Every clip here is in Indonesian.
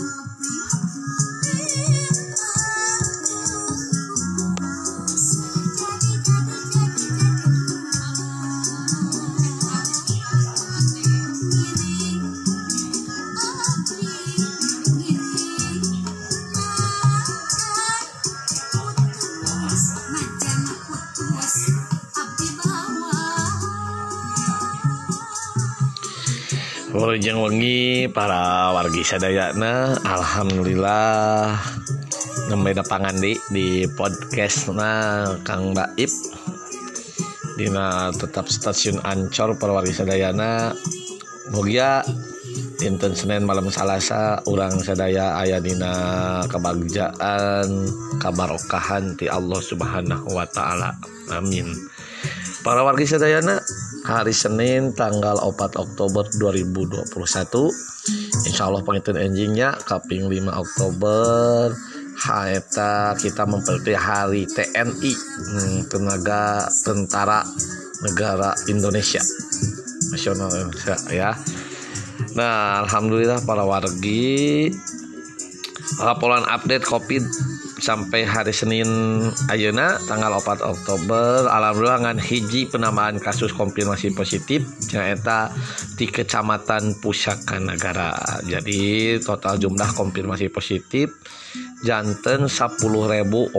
You. wengi para warga sedayana Alhamdulillahngembeda pangandi di podcast nah Kangbab Dina tetap stasiun ancor perwari sedayana Bogia Innten Senin malam Salasa urang Seaya ayadina kebagjaan kabarokahanti Allah subhanahu Wa ta'ala amin para warga sedayana hari Senin tanggal 4 Oktober 2021 Insya Allah penghitung enjingnya kaping 5 Oktober Haeta kita memperingati hari TNI hmm, tenaga tentara negara Indonesia nasional Indonesia ya Nah Alhamdulillah para wargi laporan update COVID sampai hari Senin Ayuna, tanggal 4 Oktober Alhamdulillah dengan hiji penambahan kasus konfirmasi positif ternyata di Kecamatan Pusaka Negara jadi total jumlah konfirmasi positif jantan 10.482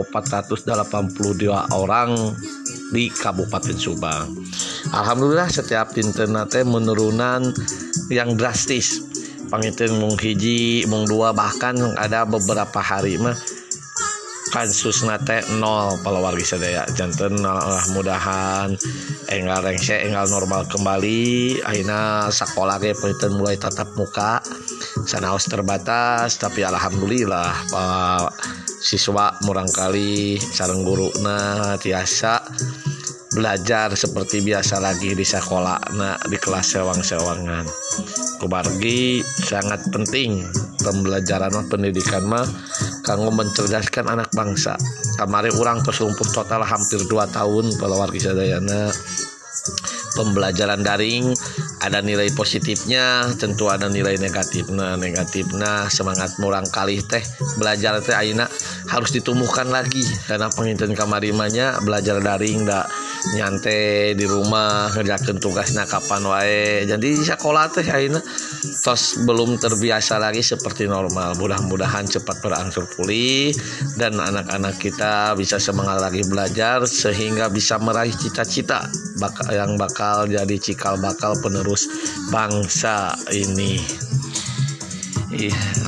orang di Kabupaten Subang Alhamdulillah setiap dinten menurunan yang drastis pangiten mung hiji mung dua bahkan ada beberapa hari mah kansus nate nol kalau wargi sedaya jantan lah ah, mudahan enggal rengse enggal normal kembali akhirnya sekolah ke pangiten mulai tatap muka harus terbatas tapi alhamdulillah pak siswa kali, sarang guru nah tiasa belajar seperti biasa lagi di sekolah nah di kelas sewang-sewangan kebargi sangat penting pembelajaran pendidikan mah kamu mencerdaskan anak bangsa kamar kurangrang ke se lumpput total hampir 2 tahun kalauwar sedayana pembelajaran daring ada nilai positifnya tentu ada nilai negatif nah negatif nah semangat muangkali teh belajarak harus ditemukan lagi karena penginn kamarinya belajar daring ndak nyaante di rumahngejaken tugasnya kapan wae jadi bisakolaina tos belum terbiasa lagi seperti normal mudah-mudahan cepat beangsur pulih dan anak-anak kita bisa semangat lagi belajar sehingga bisa meraih cita-cita bakal yang bakal jadi cikal- bakal penerus bangsa ini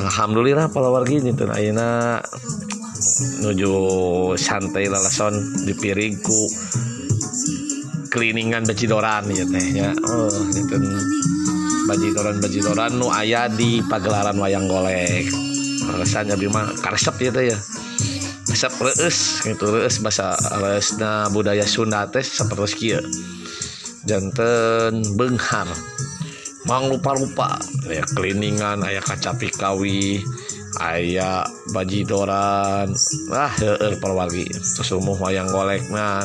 Alhamdulillah po wari Aina nuju santai relason dipirringku Cleaningan bajidoran ya tehnya oh itu bajidoran bajidoran nu ayah di pagelaran wayang golek rasanya bima karsep ya teh ya resep reus gitu reus bahasa reusna budaya Sunda teh sapertos kieu janten benghar mang lupa-lupa ya cleaningan ayah kacapi kawi ayah bajidoran ah heueur perwali sesumuh wayang golek nah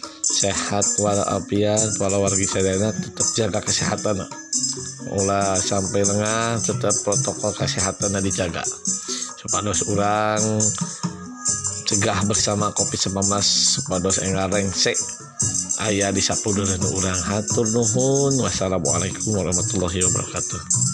sehat warna api kepala warga saya tetap jaga kesehatan olah sampai lengan tetap protokol kesehatan dijaga coba dosa orang cegah bersama kopi semmamaspa dosa ngarengsek ayaah disapuddur orang hatunhun wassalamualaikum warahmatullahi wabarakatuh